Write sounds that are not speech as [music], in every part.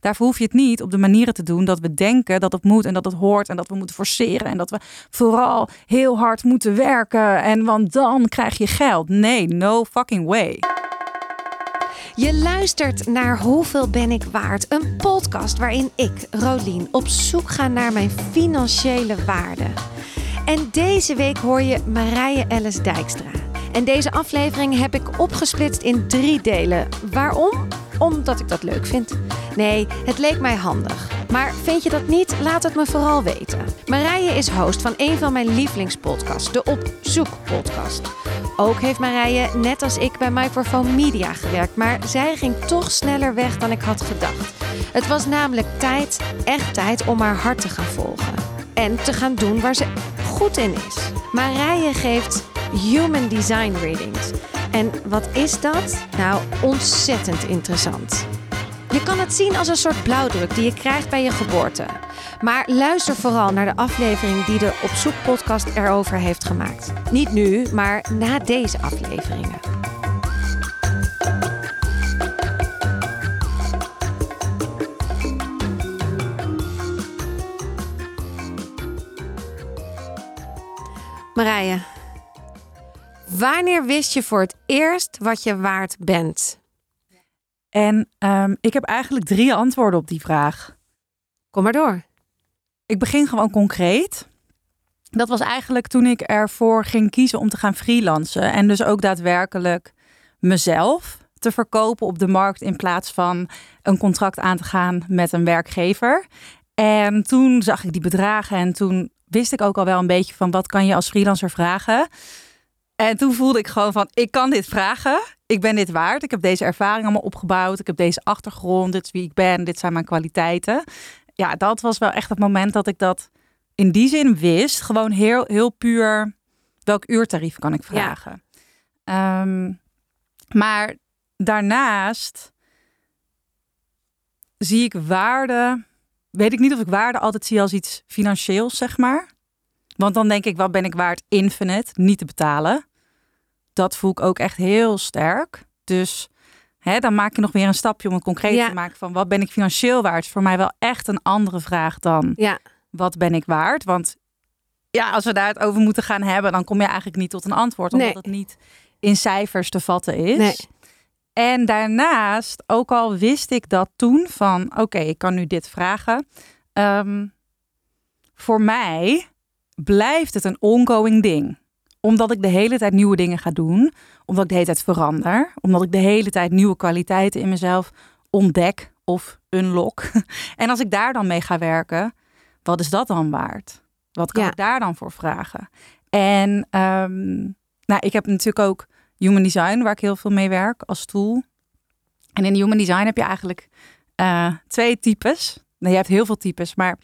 Daarvoor hoef je het niet op de manieren te doen dat we denken dat het moet en dat het hoort en dat we moeten forceren en dat we vooral heel hard moeten werken en want dan krijg je geld. Nee, no fucking way. Je luistert naar Hoeveel ben ik waard? Een podcast waarin ik, Rolien, op zoek ga naar mijn financiële waarde. En deze week hoor je Marije Ellis Dijkstra. En deze aflevering heb ik opgesplitst in drie delen. Waarom? Omdat ik dat leuk vind. Nee, het leek mij handig. Maar vind je dat niet? Laat het me vooral weten. Marije is host van een van mijn lievelingspodcasts, de Op Zoek podcast. Ook heeft Marije, net als ik, bij Microphone Media gewerkt, maar zij ging toch sneller weg dan ik had gedacht. Het was namelijk tijd, echt tijd, om haar hart te gaan volgen. En te gaan doen waar ze goed in is. Marije geeft Human Design Readings. En wat is dat? Nou, ontzettend interessant. Je kan het zien als een soort blauwdruk die je krijgt bij je geboorte. Maar luister vooral naar de aflevering die de Op Zoek podcast erover heeft gemaakt. Niet nu, maar na deze afleveringen. Marije, wanneer wist je voor het eerst wat je waard bent? En um, ik heb eigenlijk drie antwoorden op die vraag. Kom maar door. Ik begin gewoon concreet. Dat was eigenlijk toen ik ervoor ging kiezen om te gaan freelancen. En dus ook daadwerkelijk mezelf te verkopen op de markt in plaats van een contract aan te gaan met een werkgever. En toen zag ik die bedragen en toen wist ik ook al wel een beetje van wat kan je als freelancer vragen. En toen voelde ik gewoon van ik kan dit vragen. Ik ben dit waard. Ik heb deze ervaring allemaal opgebouwd. Ik heb deze achtergrond. Dit is wie ik ben. Dit zijn mijn kwaliteiten. Ja, dat was wel echt het moment dat ik dat in die zin wist. Gewoon heel, heel puur welk uurtarief kan ik vragen. Ja. Um, maar daarnaast zie ik waarde. Weet ik niet of ik waarde altijd zie als iets financieels, zeg maar. Want dan denk ik, wat ben ik waard infinite, niet te betalen. Dat voel ik ook echt heel sterk. Dus hè, dan maak je nog weer een stapje om het concreet ja. te maken van wat ben ik financieel waard. Is voor mij wel echt een andere vraag dan ja. wat ben ik waard. Want ja, als we daar het over moeten gaan hebben, dan kom je eigenlijk niet tot een antwoord. Omdat nee. het niet in cijfers te vatten is. Nee. En daarnaast, ook al wist ik dat toen van oké, okay, ik kan nu dit vragen. Um, voor mij blijft het een ongoing ding. Omdat ik de hele tijd nieuwe dingen ga doen. Omdat ik de hele tijd verander. Omdat ik de hele tijd nieuwe kwaliteiten in mezelf ontdek of unlock. [laughs] En als ik daar dan mee ga werken, wat is dat dan waard? Wat kan Ja. ik daar dan voor vragen? En ehm, nou, ik heb natuurlijk ook Human Design, waar ik heel veel mee werk als tool. En in Human Design heb je eigenlijk eh, twee types. Nee, je hebt heel veel types, maar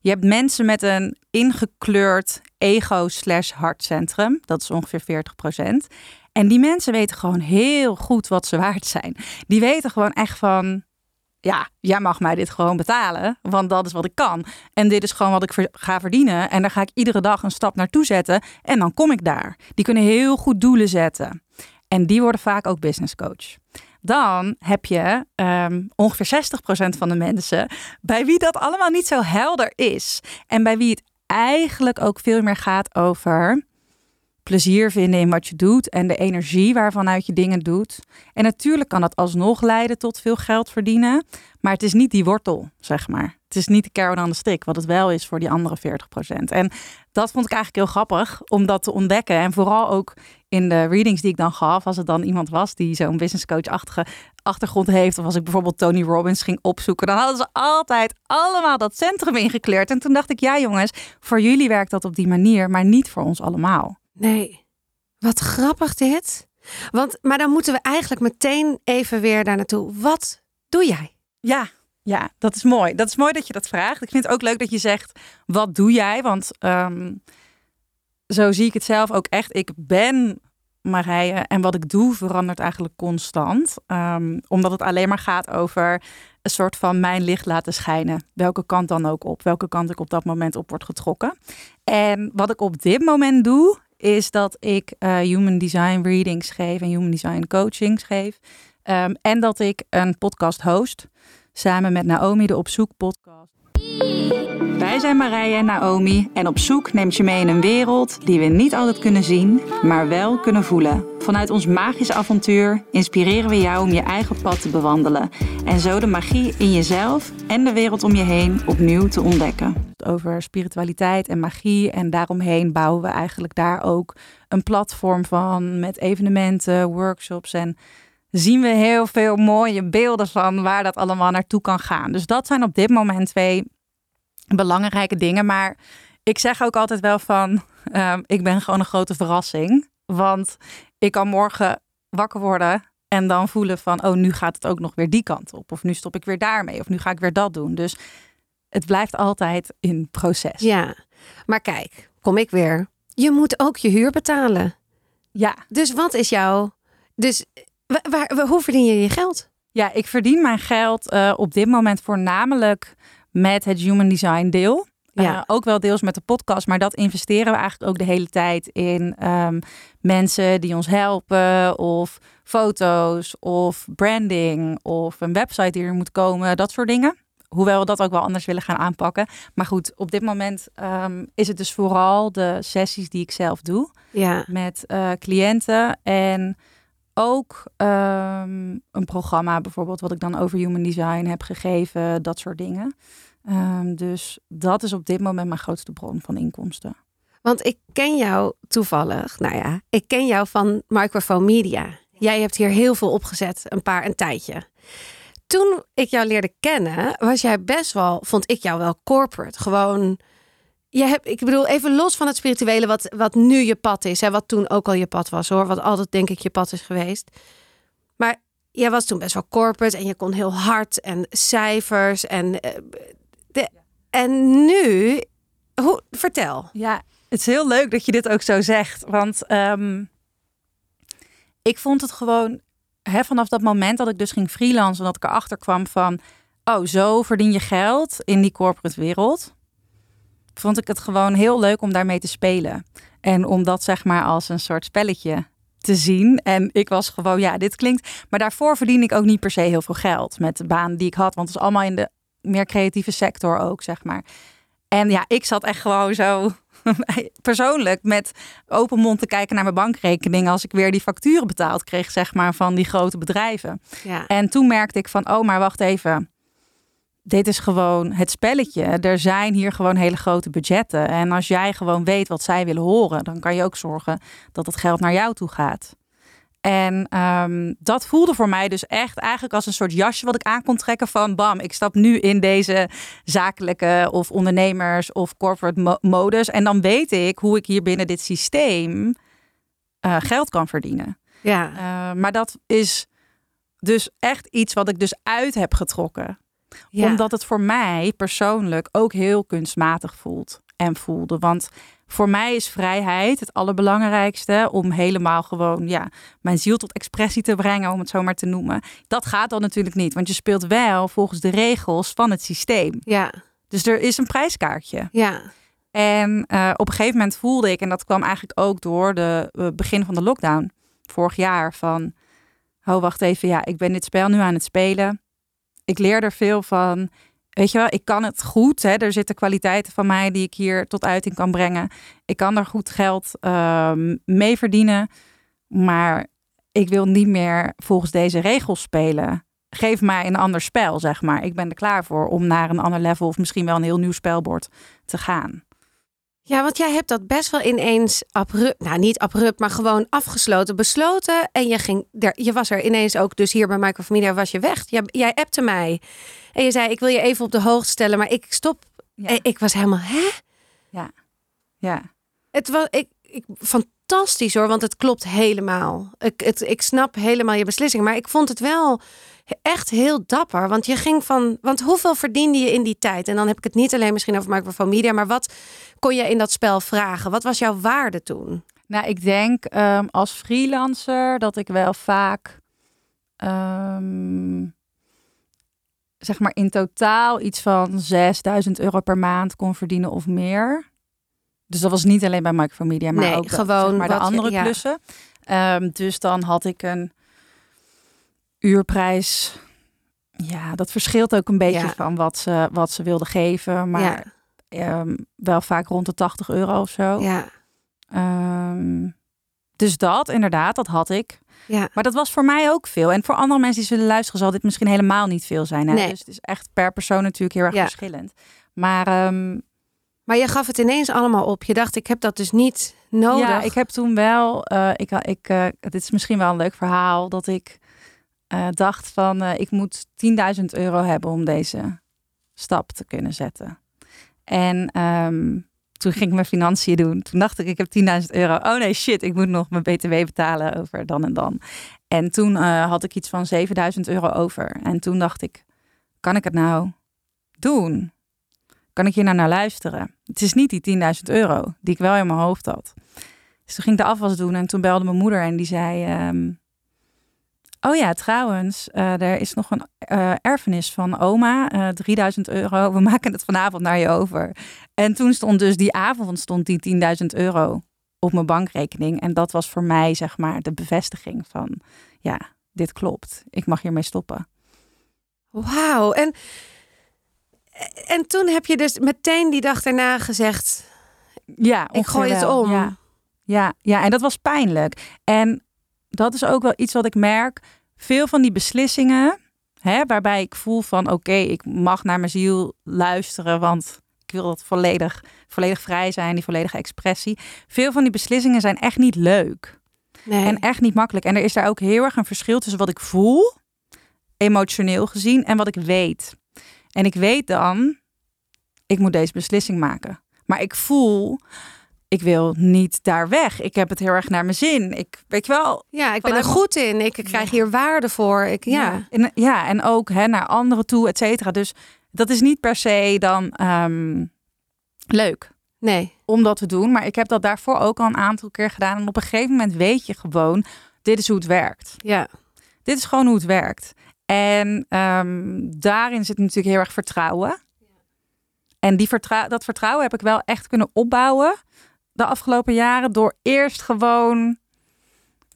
je hebt mensen met een ingekleurd ego slash hartcentrum. Dat is ongeveer 40%. En die mensen weten gewoon heel goed wat ze waard zijn. Die weten gewoon echt van, ja, jij mag mij dit gewoon betalen, want dat is wat ik kan. En dit is gewoon wat ik ga verdienen. En daar ga ik iedere dag een stap naartoe zetten en dan kom ik daar. Die kunnen heel goed doelen zetten. En die worden vaak ook business coach. Dan heb je ehm, ongeveer 60% van de mensen bij wie dat allemaal niet zo helder is. En bij wie het eigenlijk ook veel meer gaat over plezier vinden in wat je doet en de energie waarvanuit je dingen doet. En natuurlijk kan dat alsnog leiden tot veel geld verdienen, maar het is niet die wortel, zeg maar. Het is niet de kern aan de strik, wat het wel is voor die andere 40%. En dat vond ik eigenlijk heel grappig om dat te ontdekken. En vooral ook in de readings die ik dan gaf, als het dan iemand was die zo'n business coach-achtige achtergrond heeft, of als ik bijvoorbeeld Tony Robbins ging opzoeken, dan hadden ze altijd allemaal dat centrum ingekleurd. En toen dacht ik, ja jongens, voor jullie werkt dat op die manier, maar niet voor ons allemaal. Nee. Wat grappig dit. Want, maar dan moeten we eigenlijk meteen even weer daar naartoe. Wat doe jij? Ja, ja, dat is mooi. Dat is mooi dat je dat vraagt. Ik vind het ook leuk dat je zegt, wat doe jij? Want ehm, zo zie ik het zelf ook echt. Ik ben Marije en wat ik doe verandert eigenlijk constant. Ehm, omdat het alleen maar gaat over een soort van mijn licht laten schijnen. Welke kant dan ook op. Welke kant ik op dat moment op word getrokken. En wat ik op dit moment doe, is dat ik eh, human design readings geef en human design coachings geef. Ehm, en dat ik een podcast host. samen met Naomi de Op Zoek podcast. Wij zijn Marije en Naomi en op zoek neemt je mee in een wereld die we niet altijd kunnen zien, maar wel kunnen voelen. Vanuit ons magisch avontuur inspireren we jou om je eigen pad te bewandelen en zo de magie in jezelf en de wereld om je heen opnieuw te ontdekken. Over spiritualiteit en magie en daaromheen bouwen we eigenlijk daar ook een platform van met evenementen, workshops en zien we heel veel mooie beelden van waar dat allemaal naartoe kan gaan. Dus dat zijn op dit moment twee belangrijke dingen. Maar ik zeg ook altijd wel van, ehm, ik ben gewoon een grote verrassing. Want ik kan morgen wakker worden en dan voelen van, oh, nu gaat het ook nog weer die kant op. Of nu stop ik weer daarmee. Of nu ga ik weer dat doen. Dus het blijft altijd in proces. Ja, maar kijk, kom ik weer. Je moet ook je huur betalen. Ja. Dus wat is jouw... Dus waar, waar, hoe verdien je je geld? Ja, ik verdien mijn geld uh, op dit moment voornamelijk met het human design deel. Ja. Uh, ook wel deels met de podcast, maar dat investeren we eigenlijk ook de hele tijd in um, mensen die ons helpen, of foto's, of branding, of een website die er moet komen, dat soort dingen. Hoewel we dat ook wel anders willen gaan aanpakken. Maar goed, op dit moment um, is het dus vooral de sessies die ik zelf doe ja. met uh, cliënten. En ook um, een programma bijvoorbeeld, wat ik dan over human design heb gegeven, dat soort dingen. Um, dus dat is op dit moment mijn grootste bron van inkomsten. Want ik ken jou toevallig, nou ja, ik ken jou van Microphone Media. Jij hebt hier heel veel opgezet, een paar een tijdje. Toen ik jou leerde kennen, was jij best wel, vond ik jou wel corporate. Gewoon, je hebt, ik bedoel, even los van het spirituele, wat, wat nu je pad is, hè, wat toen ook al je pad was hoor, wat altijd denk ik je pad is geweest. Maar jij was toen best wel corporate en je kon heel hard en cijfers en eh, de, en nu, hoe, vertel. Ja, het is heel leuk dat je dit ook zo zegt. Want um, ik vond het gewoon, hè, vanaf dat moment dat ik dus ging freelancen, dat ik erachter kwam van, oh, zo verdien je geld in die corporate wereld. Vond ik het gewoon heel leuk om daarmee te spelen. En om dat zeg maar als een soort spelletje te zien. En ik was gewoon, ja, dit klinkt. Maar daarvoor verdien ik ook niet per se heel veel geld met de baan die ik had. Want het is allemaal in de meer creatieve sector ook, zeg maar. En ja, ik zat echt gewoon zo [laughs] persoonlijk met open mond te kijken naar mijn bankrekening als ik weer die facturen betaald kreeg, zeg maar, van die grote bedrijven. Ja. En toen merkte ik van, oh, maar wacht even. Dit is gewoon het spelletje. Er zijn hier gewoon hele grote budgetten. En als jij gewoon weet wat zij willen horen, dan kan je ook zorgen dat het geld naar jou toe gaat. En um, dat voelde voor mij dus echt eigenlijk als een soort jasje wat ik aan kon trekken van bam, ik stap nu in deze zakelijke of ondernemers of corporate mo modus. En dan weet ik hoe ik hier binnen dit systeem uh, geld kan verdienen. Ja. Uh, maar dat is dus echt iets wat ik dus uit heb getrokken. Ja. Omdat het voor mij persoonlijk ook heel kunstmatig voelt en voelde. Want voor mij is vrijheid het allerbelangrijkste om helemaal gewoon ja, mijn ziel tot expressie te brengen, om het zo maar te noemen. Dat gaat dan natuurlijk niet, want je speelt wel volgens de regels van het systeem. Ja. Dus er is een prijskaartje. Ja. En uh, op een gegeven moment voelde ik, en dat kwam eigenlijk ook door de uh, begin van de lockdown vorig jaar, van, oh wacht even, ja, ik ben dit spel nu aan het spelen. Ik leer er veel van weet je wel, ik kan het goed. Hè? Er zitten kwaliteiten van mij die ik hier tot uiting kan brengen. Ik kan er goed geld uh, mee verdienen. Maar ik wil niet meer volgens deze regels spelen. Geef mij een ander spel, zeg maar. Ik ben er klaar voor om naar een ander level of misschien wel een heel nieuw spelbord te gaan. Ja, want jij hebt dat best wel ineens abrupt, nou niet abrupt, maar gewoon afgesloten, besloten. En je ging, er, je was er ineens ook, dus hier bij Microfamilia was je weg. Jij, jij appte mij en je zei, ik wil je even op de hoogte stellen, maar ik stop. Ja. Ik was helemaal, hè? Ja, ja. Het was, ik, ik, fantastisch hoor, want het klopt helemaal. Ik, het, ik snap helemaal je beslissing, maar ik vond het wel echt heel dapper. Want je ging van. Want hoeveel verdiende je in die tijd? En dan heb ik het niet alleen misschien over microphone media, maar wat kon je in dat spel vragen? Wat was jouw waarde toen? Nou, ik denk um, als freelancer dat ik wel vaak. Um, zeg maar in totaal iets van 6000 euro per maand kon verdienen of meer. Dus dat was niet alleen bij microphone media, maar nee, ook gewoon zeg maar, de andere je, ja. klussen. Um, dus dan had ik een uurprijs Ja, dat verschilt ook een beetje Ja. van wat ze, wat ze wilden geven. Maar ehm, wel vaak rond de 80 euro of zo. Ja, Ehm, dus dat, inderdaad, dat had ik. ja. Maar dat was voor mij ook veel. En voor andere mensen die zullen luisteren, zal dit misschien helemaal niet veel zijn. Hè? Nee. Dus het is echt per persoon natuurlijk heel erg Ja. verschillend. Maar ehm, Maar je gaf het ineens allemaal op. Je dacht, ik heb dat dus niet nodig. ja, ik heb toen wel, eh, ik, ik, eh, dit is misschien wel een leuk verhaal, dat ik eh, dacht van, eh, ik moet 10.000 euro hebben om deze stap te kunnen zetten. En ehm, toen ging ik mijn financiën doen. Toen dacht ik, ik heb 10.000 euro. Oh nee, shit, ik moet nog mijn btw betalen over dan en dan. En toen eh, had ik iets van 7.000 euro over. En toen dacht ik, kan ik het nou doen? Kan ik hier nou naar luisteren? Het is niet die 10.000 euro die ik wel in mijn hoofd had. Dus toen ging ik de afwas doen en toen belde mijn moeder en die zei... ehm, oh ja, trouwens, eh, er is nog een eh, erfenis van oma, eh 3000 euro. We maken het vanavond naar je over. En toen stond dus die avond stond die 10.000 euro op mijn bankrekening. En dat was voor mij zeg maar de bevestiging van... ja, dit klopt. Ik mag hiermee stoppen. Wauw. En, en toen heb je dus meteen die dag daarna gezegd... Ja, Ik gooi het om. Ja. Ja, ja, en dat was pijnlijk. En dat is ook wel iets wat ik merk. Veel van die beslissingen, hè, waarbij ik voel van oké, ik mag naar mijn ziel luisteren, want ik wil dat volledig, volledig vrij zijn, die volledige expressie. Veel van die beslissingen zijn echt niet leuk Nee. en echt niet makkelijk. En er is daar ook heel erg een verschil tussen wat ik voel, emotioneel gezien, en wat ik weet. En ik weet dan, ik moet deze beslissing maken. Maar ik voel, ik wil niet daar weg. Ik heb het heel erg naar mijn zin. Ik weet je wel. ja, ik ben er goed in. Ik krijg hier waarde voor. Ik, ja. En, ja, en ook hè, naar anderen toe, et cetera. Dus dat is niet per se dan ehm, leuk Nee. om dat te doen. Maar ik heb dat daarvoor ook al een aantal keer gedaan. En op een gegeven moment weet je gewoon, dit is hoe het werkt. Ja. Dit is gewoon hoe het werkt. En ehm, daarin zit natuurlijk heel erg vertrouwen. En die vertrou- dat vertrouwen heb ik wel echt kunnen opbouwen de afgelopen jaren door eerst gewoon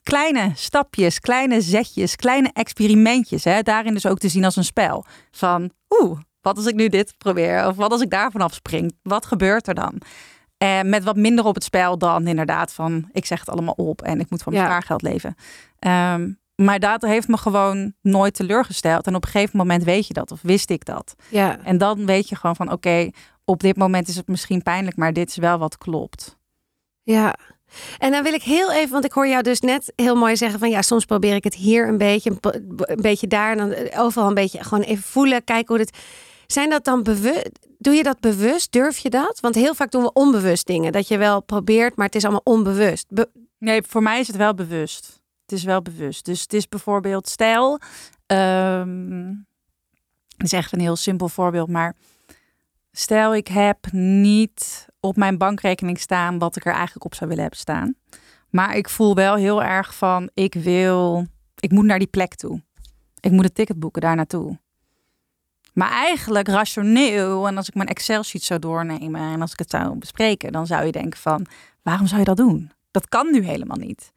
kleine stapjes, kleine zetjes, kleine experimentjes. Hè, daarin dus ook te zien als een spel. Van, oeh, wat als ik nu dit probeer? Of wat als ik daar vanaf spring? Wat gebeurt er dan? En met wat minder op het spel dan inderdaad van, ik zeg het allemaal op en ik moet van mijn Ja. spaargeld leven. Ehm, maar dat heeft me gewoon nooit teleurgesteld. En op een gegeven moment weet je dat, of wist ik dat. Ja. En dan weet je gewoon van, oké, op dit moment is het misschien pijnlijk, maar dit is wel wat klopt. Ja. En dan wil ik heel even, want ik hoor jou dus net heel mooi zeggen van ja, soms probeer ik het hier een beetje, een beetje daar en dan overal een beetje gewoon even voelen, kijken hoe dit. Zijn dat dan bewust? Doe je dat bewust? Durf je dat? Want heel vaak doen we onbewust dingen. Dat je wel probeert, maar het is allemaal onbewust. Be- Nee, voor mij is het wel bewust. Het is wel bewust. Dus het is bijvoorbeeld, stel, het is echt een heel simpel voorbeeld, maar stel ik heb niet op mijn bankrekening staan wat ik er eigenlijk op zou willen hebben staan. Maar ik voel wel heel erg van, ik wil, ik moet naar die plek toe. Ik moet een ticket boeken daar naartoe. Maar eigenlijk rationeel, en als ik mijn Excel-sheet zou doornemen en als ik het zou bespreken, dan zou je denken van, waarom zou je dat doen? Dat kan nu helemaal niet.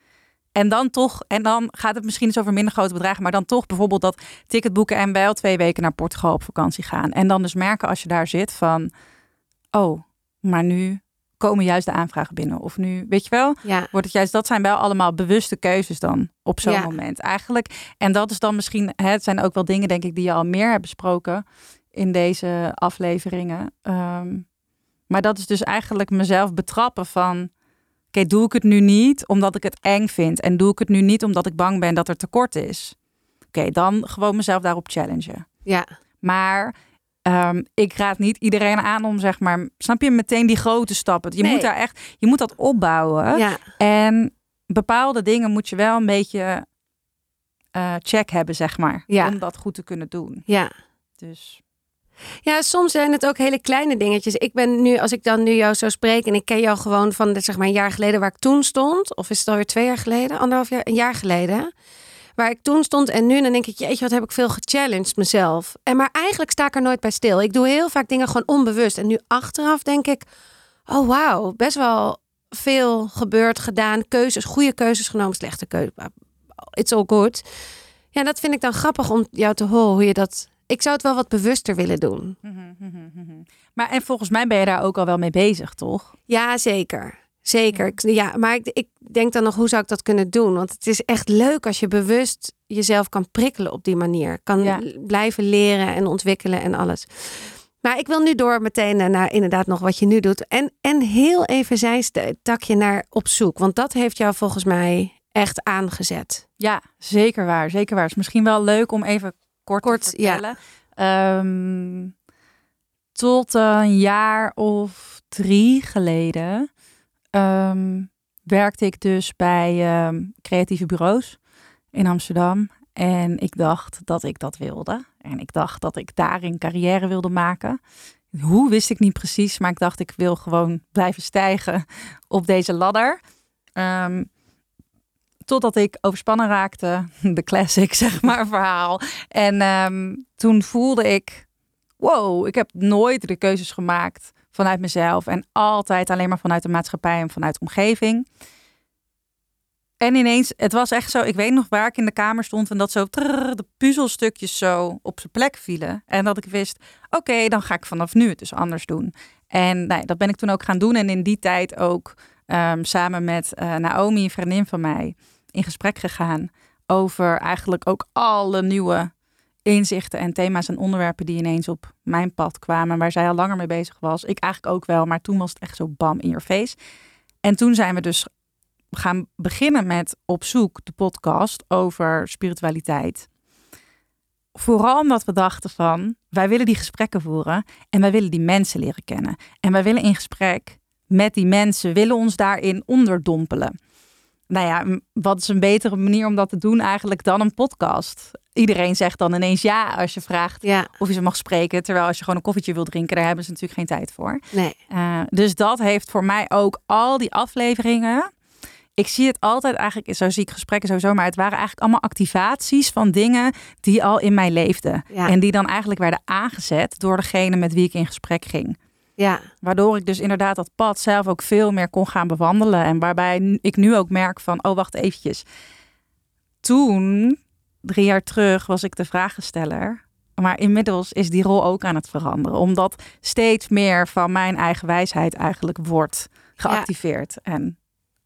En dan toch, en dan gaat het misschien eens over minder grote bedragen, maar dan toch bijvoorbeeld dat ticket boeken en wel twee weken naar Portugal op vakantie gaan. En dan dus merken als je daar zit van, oh, maar nu komen juist de aanvragen binnen. Of nu, weet je wel, ja. wordt het juist, dat zijn wel allemaal bewuste keuzes dan op zo'n Ja. moment eigenlijk. En dat is dan misschien, het zijn ook wel dingen denk ik die je al meer hebt besproken in deze afleveringen. Ehm, maar dat is dus eigenlijk mezelf betrappen van, oké, doe ik het nu niet omdat ik het eng vind en doe ik het nu niet omdat ik bang ben dat er tekort is. Oké, dan gewoon mezelf daarop challengen. Ja. Maar ehm, ik raad niet iedereen aan om, zeg maar, snap je, meteen die grote stappen. Je Nee. moet daar echt, je moet dat opbouwen. Ja. En bepaalde dingen moet je wel een beetje eh, check hebben, zeg maar, Ja. om dat goed te kunnen doen. Ja. Dus Ja, soms zijn het ook hele kleine dingetjes. Ik ben nu, als ik dan nu jou zo spreek en ik ken jou gewoon van zeg maar een jaar geleden waar ik toen stond, of is het alweer twee jaar geleden, anderhalf jaar, een jaar geleden, waar ik toen stond en nu, dan denk ik, jeetje, wat heb ik veel gechallenged mezelf. En maar eigenlijk sta ik er nooit bij stil. Ik doe heel vaak dingen gewoon onbewust. En nu achteraf denk ik, oh wauw, best wel veel gebeurd, gedaan, keuzes, goede keuzes genomen, slechte keuzes. It's all good. Ja, dat vind ik dan grappig om jou te horen hoe je dat Ik zou het wel wat bewuster willen doen. Maar en volgens mij ben je daar ook al wel mee bezig, toch? Ja, zeker. Zeker. Ja, maar ik, ik denk dan nog, hoe zou ik dat kunnen doen? Want het is echt leuk als je bewust jezelf kan prikkelen op die manier. Kan Ja. blijven leren en ontwikkelen en alles. Maar ik wil nu door meteen eh, naar inderdaad nog wat je nu doet. En, en heel even zijtakje naar op zoek. Want dat heeft jou volgens mij echt aangezet. Ja, zeker waar. Zeker waar. Het is misschien wel leuk om even kort, Kort, te ja. vertellen. Ehm, tot een jaar of drie geleden ehm, werkte ik dus bij ehm, creatieve bureaus in Amsterdam. En ik dacht dat ik dat wilde. En ik dacht dat ik daarin carrière wilde maken. Hoe wist ik niet precies, maar ik dacht ik wil gewoon blijven stijgen op deze ladder. Ehm, totdat ik overspannen raakte, [laughs] de classic [laughs] zeg maar verhaal. En toen voelde ik, wow, ik heb nooit de keuzes gemaakt vanuit mezelf en altijd alleen maar vanuit de maatschappij en vanuit de omgeving. En ineens, het was echt zo, ik weet nog waar ik in de kamer stond en dat zo de puzzelstukjes zo op zijn plek vielen. En dat ik wist, oké, dan ga ik vanaf nu het dus anders doen. En nou, ja, dat ben ik toen ook gaan doen en in die tijd ook ehm, samen met eh, Naomi, een vriendin van mij, in gesprek gegaan over eigenlijk ook alle nieuwe inzichten en thema's en onderwerpen die ineens op mijn pad kwamen, waar zij al langer mee bezig was. Ik eigenlijk ook wel, maar toen was het echt zo bam in your face. En toen zijn we dus gaan beginnen met Op Zoek, de podcast over spiritualiteit. Vooral omdat we dachten van, wij willen die gesprekken voeren en wij willen die mensen leren kennen. En wij willen in gesprek met die mensen, willen ons daarin onderdompelen. Nou ja, wat is een betere manier om dat te doen eigenlijk dan een podcast? Iedereen zegt dan ineens ja als je vraagt Ja, of je ze mag spreken. Terwijl als je gewoon een koffietje wil drinken, daar hebben ze natuurlijk geen tijd voor. nee. Uh, dus dat heeft voor mij ook al die afleveringen. Ik zie het altijd eigenlijk, zo zie ik gesprekken sowieso, maar het waren eigenlijk allemaal activaties van dingen die al in mij leefden. Ja. En die dan eigenlijk werden aangezet door degene met wie ik in gesprek ging. Ja, Waardoor ik dus inderdaad dat pad zelf ook veel meer kon gaan bewandelen. En waarbij ik nu ook merk van, oh wacht eventjes. Toen, drie jaar terug, was ik de vragensteller. Maar inmiddels is die rol ook aan het veranderen. Omdat steeds meer van mijn eigen wijsheid eigenlijk wordt geactiveerd en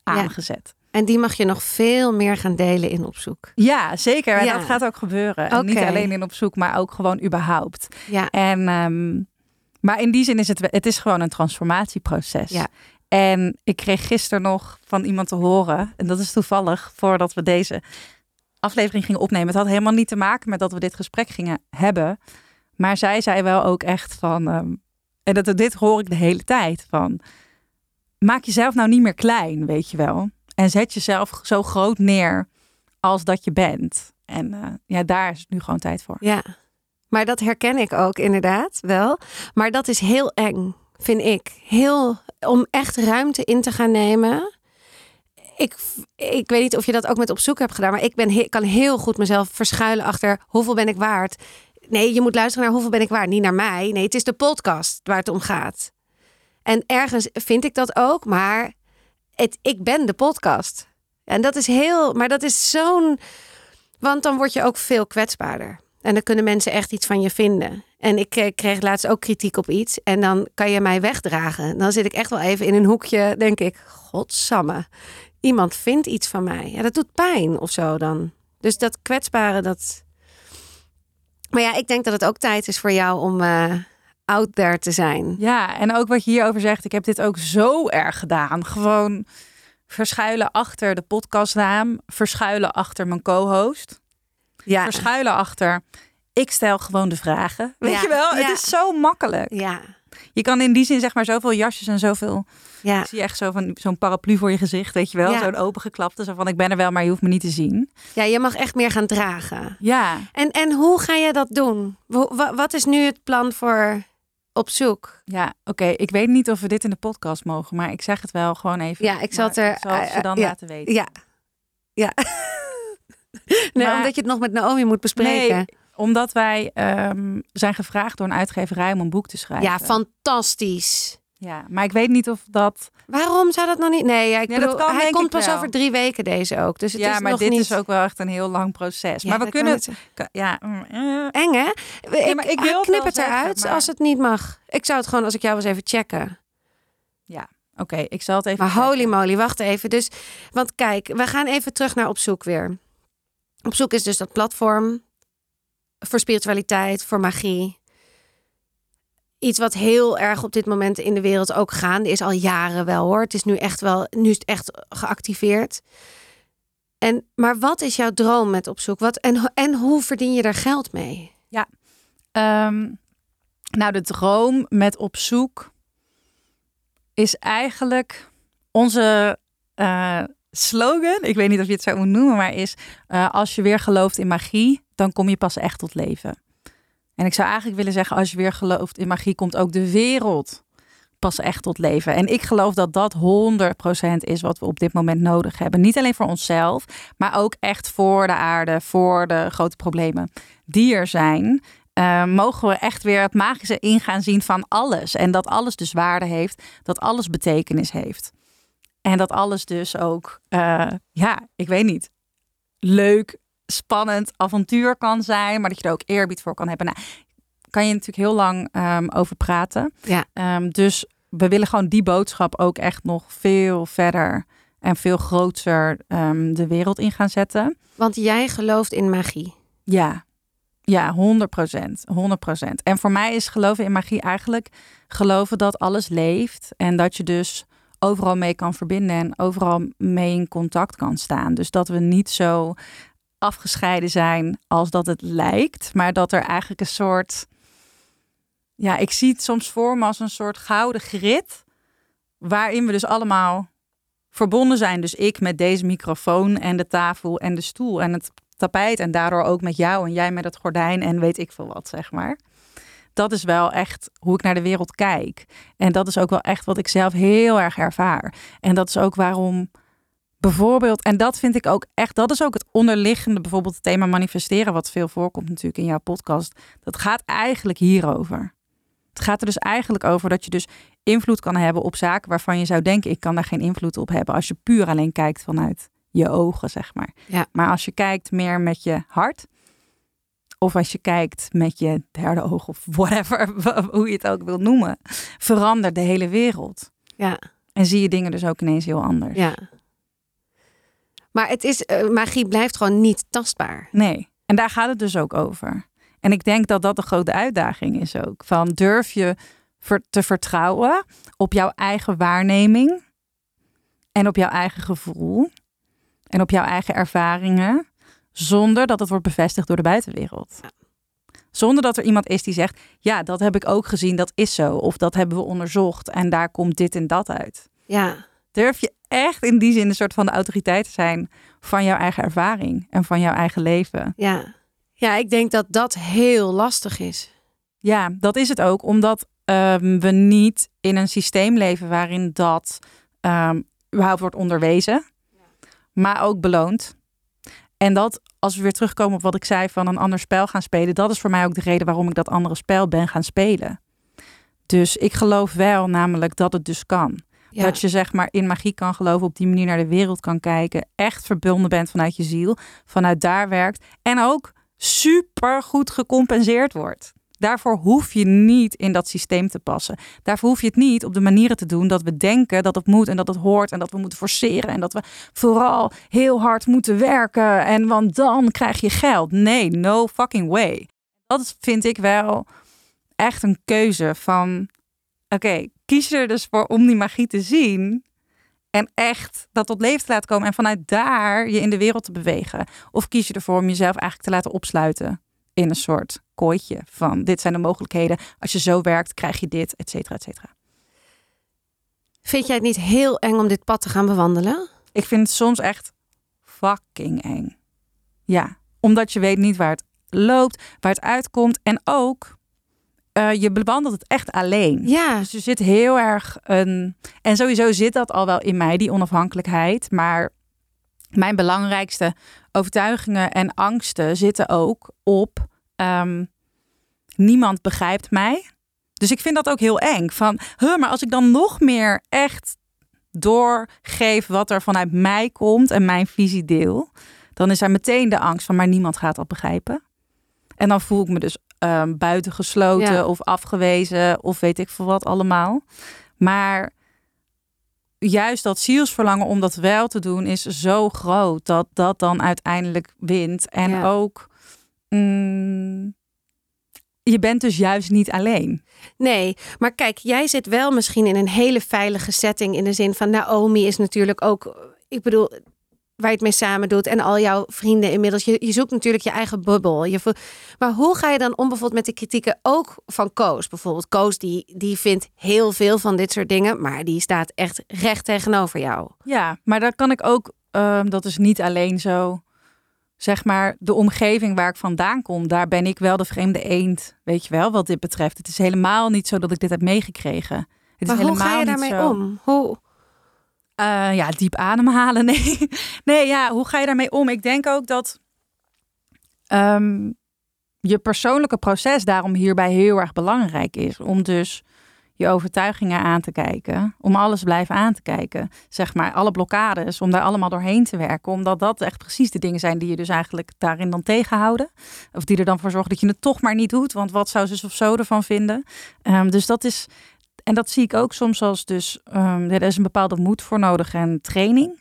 aangezet. en die mag je nog veel meer gaan delen in opzoek. Ja, zeker. En Ja. dat gaat ook gebeuren. En Niet alleen in op zoek, maar ook gewoon überhaupt. Ja, En, ehm, maar in die zin is het, het is gewoon een transformatieproces. Ja. En ik kreeg gisteren nog van iemand te horen, en dat is toevallig voordat we deze aflevering gingen opnemen. Het had helemaal niet te maken met dat we dit gesprek gingen hebben. Maar zij zei wel ook echt van, ehm, en dat, dit hoor ik de hele tijd van, maak jezelf nou niet meer klein, weet je wel. En zet jezelf zo groot neer als dat je bent. En eh, ja, daar is het nu gewoon tijd voor. ja. Maar dat herken ik ook inderdaad wel. Maar dat is heel eng, vind ik. Heel, om echt ruimte in te gaan nemen. Ik, ik weet niet of je dat ook met op zoek hebt gedaan, maar ik ben, kan heel goed mezelf verschuilen achter hoeveel ben ik waard. Nee, je moet luisteren naar hoeveel ben ik waard, niet naar mij. Nee, het is de podcast waar het om gaat. En ergens vind ik dat ook, maar het, ik ben de podcast. En dat is heel, maar dat is zo'n, want dan word je ook veel kwetsbaarder. En dan kunnen mensen echt iets van je vinden. En ik eh, kreeg laatst ook kritiek op iets. En dan kan je mij wegdragen. Dan zit ik echt wel even in een hoekje, denk ik, godsamme. Iemand vindt iets van mij. Ja, dat doet pijn of zo dan. Dus dat kwetsbare, dat... Maar ja, ik denk dat het ook tijd is voor jou om eh, out there te zijn. Ja, en ook wat je hierover zegt, ik heb dit ook zo erg gedaan. Gewoon verschuilen achter de podcastnaam, verschuilen achter mijn co-host, Ja, verschuilen achter. Ik stel gewoon de vragen. Weet Ja, je wel, ja. het is zo makkelijk. ja, Je kan in die zin zeg maar zoveel jasjes en zoveel. ja. Ik zie echt zo van zo'n paraplu voor je gezicht, weet je wel, Ja. zo'n opengeklapte, zo van ik ben er wel, maar je hoeft me niet te zien. ja, je mag echt meer gaan dragen. Ja, En, en hoe ga je dat doen? Wat is nu het plan voor op zoek? ja, oké. Ik weet niet of we dit in de podcast mogen, maar ik zeg het wel gewoon even. Ja, ik zal het er- ik zal ze dan ja, laten weten. Ja. Ja. [laughs] nee, Maar- omdat je het nog met Naomi moet bespreken. Nee, omdat wij ehm, zijn gevraagd door een uitgeverij om een boek te schrijven. ja, fantastisch. Ja, maar ik weet niet of dat... Waarom zou dat nog niet? Nee, ja, ik Ja, dat bedoel, kan, hij komt pas wel. over drie weken deze ook. Dus het ja, is maar nog dit niet... is ook wel echt een heel lang proces. Ja, maar we kunnen... het- Ja, mm, eh. Eng, hè? Ik, maar ik wil knip het eruit maar- als het niet mag. Ik zou het gewoon, als ik jou was, even checken. Oké, ik zal het even... Maar holy moly, wacht even. Dus, want kijk, we gaan even terug naar op zoek weer. Op zoek is dus dat platform voor spiritualiteit, voor magie. Iets wat heel erg op dit moment in de wereld ook gaande is al jaren wel hoor. Het is nu echt wel, nu is het echt geactiveerd. En, maar wat is jouw droom met op zoek? Wat, en, en hoe verdien je daar geld mee? Ehm, nou, de droom met op zoek is eigenlijk onze eh, slogan. Ik weet niet of je het zo moet noemen, maar is eh, als je weer gelooft in magie, dan kom je pas echt tot leven. En ik zou eigenlijk willen zeggen, als je weer gelooft in magie, komt ook de wereld pas echt tot leven. En ik geloof dat dat 100% is wat we op dit moment nodig hebben. Niet alleen voor onszelf, maar ook echt voor de aarde, voor de grote problemen die er zijn. eh, mogen we echt weer het magische in gaan zien van alles. En dat alles dus waarde heeft, dat alles betekenis heeft. En dat alles dus ook, eh, ja, ik weet niet, leuk, spannend avontuur kan zijn, maar dat je er ook eerbied voor kan hebben. Nou, kan je natuurlijk heel lang ehm, over praten. Ja. Ehm, dus we willen gewoon die boodschap ook echt nog veel verder en veel groter ehm, de wereld in gaan zetten. Want jij gelooft in magie. Ja, ja, 100 procent. 100 procent. En voor mij is geloven in magie eigenlijk geloven dat alles leeft en dat je dus overal mee kan verbinden en overal mee in contact kan staan. Dus dat we niet zo afgescheiden zijn als dat het lijkt, maar dat er eigenlijk een soort, ja, ik zie het soms voor me als een soort gouden grid, waarin we dus allemaal verbonden zijn. Dus ik met deze microfoon en de tafel en de stoel en het tapijt en daardoor ook met jou en jij met het gordijn en weet ik veel wat, zeg maar. Dat is wel echt hoe ik naar de wereld kijk. En dat is ook wel echt wat ik zelf heel erg ervaar. En dat is ook waarom bijvoorbeeld, en dat vind ik ook echt, dat is ook het onderliggende, bijvoorbeeld het thema manifesteren, wat veel voorkomt natuurlijk in jouw podcast. Dat gaat eigenlijk hierover. Het gaat er dus eigenlijk over dat je dus invloed kan hebben op zaken waarvan je zou denken, ik kan daar geen invloed op hebben als je puur alleen kijkt vanuit je ogen, zeg maar. Ja. Maar als je kijkt meer met je hart, of als je kijkt met je derde oog of whatever, [laughs] hoe je het ook wil noemen, verandert de hele wereld. Ja, En zie je dingen dus ook ineens heel anders. ja. Maar het is, eh, magie blijft gewoon niet tastbaar. Nee, en daar gaat het dus ook over. En ik denk dat dat de grote uitdaging is ook. Van durf je te vertrouwen op jouw eigen waarneming en op jouw eigen gevoel en op jouw eigen ervaringen, zonder dat het wordt bevestigd door de buitenwereld. Zonder dat er iemand is die zegt: Ja, dat heb ik ook gezien, dat is zo. Of dat hebben we onderzocht en daar komt dit en dat uit. Ja, Durf je echt in die zin een soort van de autoriteit te zijn van jouw eigen ervaring en van jouw eigen leven? ja. Ja, ik denk dat dat heel lastig is. Ja, dat is het ook, omdat ehm, we niet in een systeem leven waarin dat ehm überhaupt wordt onderwezen, maar ook beloond. En dat, als we weer terugkomen op wat ik zei van een ander spel gaan spelen, dat is voor mij ook de reden waarom ik dat andere spel ben gaan spelen. Dus ik geloof wel namelijk dat het dus kan. Ja. Dat je zeg maar in magie kan geloven, op die manier naar de wereld kan kijken, echt verbonden bent vanuit je ziel, vanuit daar werkt en ook super goed gecompenseerd wordt. Daarvoor hoef je niet in dat systeem te passen. Daarvoor hoef je het niet op de manieren te doen dat we denken dat het moet en dat het hoort en dat we moeten forceren en dat we vooral heel hard moeten werken en want dan krijg je geld. Nee, no fucking way. Dat vind ik wel echt een keuze van oké, kies je er dus voor om die magie te zien en echt dat tot leven te laten komen en vanuit daar je in de wereld te bewegen? Of kies je ervoor om jezelf eigenlijk te laten opsluiten in een soort kooitje van dit zijn de mogelijkheden. Als je zo werkt, krijg je dit, et cetera, et cetera. Vind jij het niet heel eng om dit pad te gaan bewandelen? Ik vind het soms echt fucking eng. Ja, omdat je weet niet waar het loopt, waar het uitkomt en ook eh, je bewandelt het echt alleen. Ja, Dus er zit heel erg een. En sowieso zit dat al wel in mij, die onafhankelijkheid. Maar mijn belangrijkste overtuigingen en angsten zitten ook op. ehm, niemand begrijpt mij. dus ik vind dat ook heel eng. Van, huh, maar als ik dan nog meer echt doorgeef wat er vanuit mij komt en mijn visie deel, dan is er meteen de angst van, maar niemand gaat dat begrijpen. En dan voel ik me dus um, buitengesloten Ja. of afgewezen of weet ik veel wat allemaal. Maar juist dat zielsverlangen om dat wel te doen is zo groot dat dat dan uiteindelijk wint. En Ja. ook, mm, je bent dus juist niet alleen. Nee, maar kijk, jij zit wel misschien in een hele veilige setting in de zin van Naomi is natuurlijk ook, ik bedoel, waar je het mee samen doet en al jouw vrienden inmiddels. Je, je zoekt natuurlijk je eigen bubbel. Je maar hoe ga je dan om bijvoorbeeld met de kritieken ook van Koos? Bijvoorbeeld Koos die, die vindt heel veel van dit soort dingen, maar die staat echt recht tegenover jou. Ja, maar daar kan ik ook, ehm, dat is niet alleen zo. Zeg maar, de omgeving waar ik vandaan kom, daar ben ik wel de vreemde eend. Weet je wel, wat dit betreft. Het is helemaal niet zo dat ik dit heb meegekregen. Het maar is hoe helemaal ga je daarmee om? Hoe? Eh, ja, diep ademhalen. [laughs] Nee. nee, ja, hoe ga je daarmee om? Ik denk ook dat ehm, je persoonlijke proces daarom hierbij heel erg belangrijk is. Om dus je overtuigingen aan te kijken. Om alles blijven aan te kijken. Zeg maar, alle blokkades. Om daar allemaal doorheen te werken. Omdat dat echt precies de dingen zijn die je dus eigenlijk daarin dan tegenhouden. Of die er dan voor zorgen dat je het toch maar niet doet. Want wat zou zus of zo ervan vinden? Ehm, dus dat is... En dat zie ik ook soms als dus... ehm, er is een bepaalde moed voor nodig en training.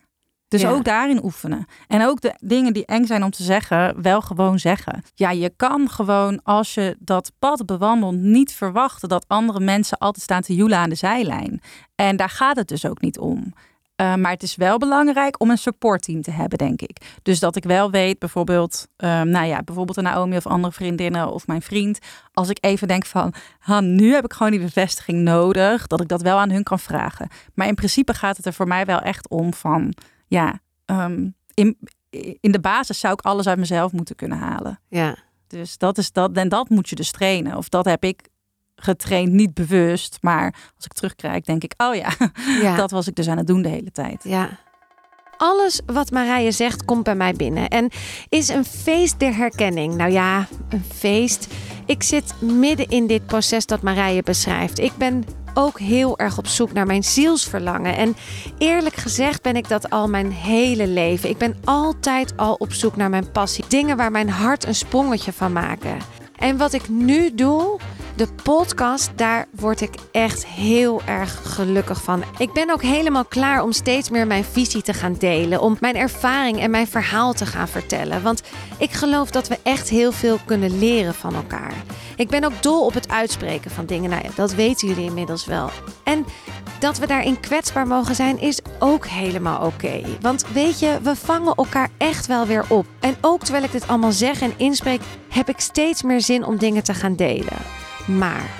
Dus Ja. ook daarin oefenen. En ook de dingen die eng zijn om te zeggen, wel gewoon zeggen. Ja, je kan gewoon als je dat pad bewandelt niet verwachten dat andere mensen altijd staan te joelen aan de zijlijn. En daar gaat het dus ook niet om. Uh, maar het is wel belangrijk om een supportteam te hebben, denk ik. Dus dat ik wel weet, bijvoorbeeld, um, nou ja, bijvoorbeeld een Naomi of andere vriendinnen of mijn vriend. Als ik even denk van, ha, nu heb ik gewoon die bevestiging nodig, dat ik dat wel aan hun kan vragen. Maar in principe gaat het er voor mij wel echt om van, ja, um, in, in de basis zou ik alles uit mezelf moeten kunnen halen. Ja. Dus dat is dat, en dat moet je dus trainen. Of dat heb ik getraind, niet bewust. Maar als ik terugkijk, denk ik, oh ja, [laughs] ja, dat was ik dus aan het doen de hele tijd. Ja. Alles wat Marije zegt komt bij mij binnen en is een feest der herkenning. Nou ja, een feest. Ik zit midden in dit proces dat Marije beschrijft. Ik ben ook heel erg op zoek naar mijn zielsverlangen. En eerlijk gezegd ben ik dat al mijn hele leven. Ik ben altijd al op zoek naar mijn passie. Dingen waar mijn hart een sprongetje van maken. En wat ik nu doe, de podcast, daar word ik echt heel erg gelukkig van. Ik ben ook helemaal klaar om steeds meer mijn visie te gaan delen. Om mijn ervaring en mijn verhaal te gaan vertellen. Want ik geloof dat we echt heel veel kunnen leren van elkaar. Ik ben ook dol op het uitspreken van dingen. Nou ja, dat weten jullie inmiddels wel. En dat we daarin kwetsbaar mogen zijn is ook helemaal oké. Want weet je, we vangen elkaar echt wel weer op. En ook terwijl ik dit allemaal zeg en inspreek, heb ik steeds meer zin om dingen te gaan delen. Maar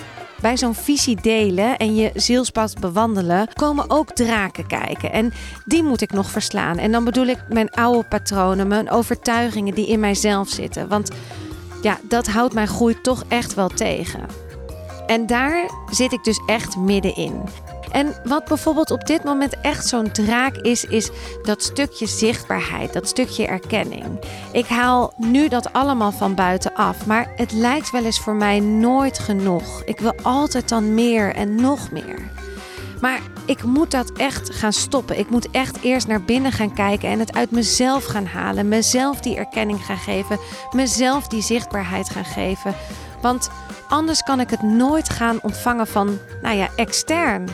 bij zo'n visie delen en je zielspad bewandelen komen ook draken kijken. En die moet ik nog verslaan. En dan bedoel ik mijn oude patronen, mijn overtuigingen die in mijzelf zitten. Want ja, dat houdt mijn groei toch echt wel tegen. En daar zit ik dus echt middenin. En wat bijvoorbeeld op dit moment echt zo'n draak is, is dat stukje zichtbaarheid, dat stukje erkenning. Ik haal nu dat allemaal van buitenaf, maar het lijkt wel eens voor mij nooit genoeg. Ik wil altijd dan meer en nog meer. Maar ik moet dat echt gaan stoppen. Ik moet echt eerst naar binnen gaan kijken en het uit mezelf gaan halen. Mezelf die erkenning gaan geven. Mezelf die zichtbaarheid gaan geven. Want anders kan ik het nooit gaan ontvangen van, nou ja, extern.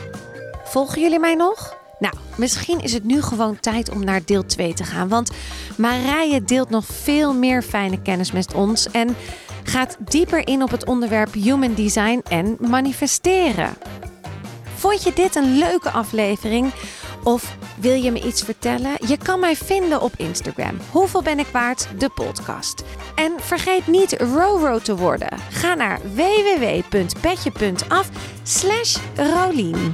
Volgen jullie mij nog? Nou, misschien is het nu gewoon tijd om naar deel 2 te gaan. Want Marije deelt nog veel meer fijne kennis met ons. En gaat dieper in op het onderwerp human design en manifesteren. Vond je dit een leuke aflevering? Of wil je me iets vertellen? Je kan mij vinden op Instagram. Hoeveel ben ik waard? De podcast. En vergeet niet Roro te worden. Ga naar www.petje.af slash Rolien.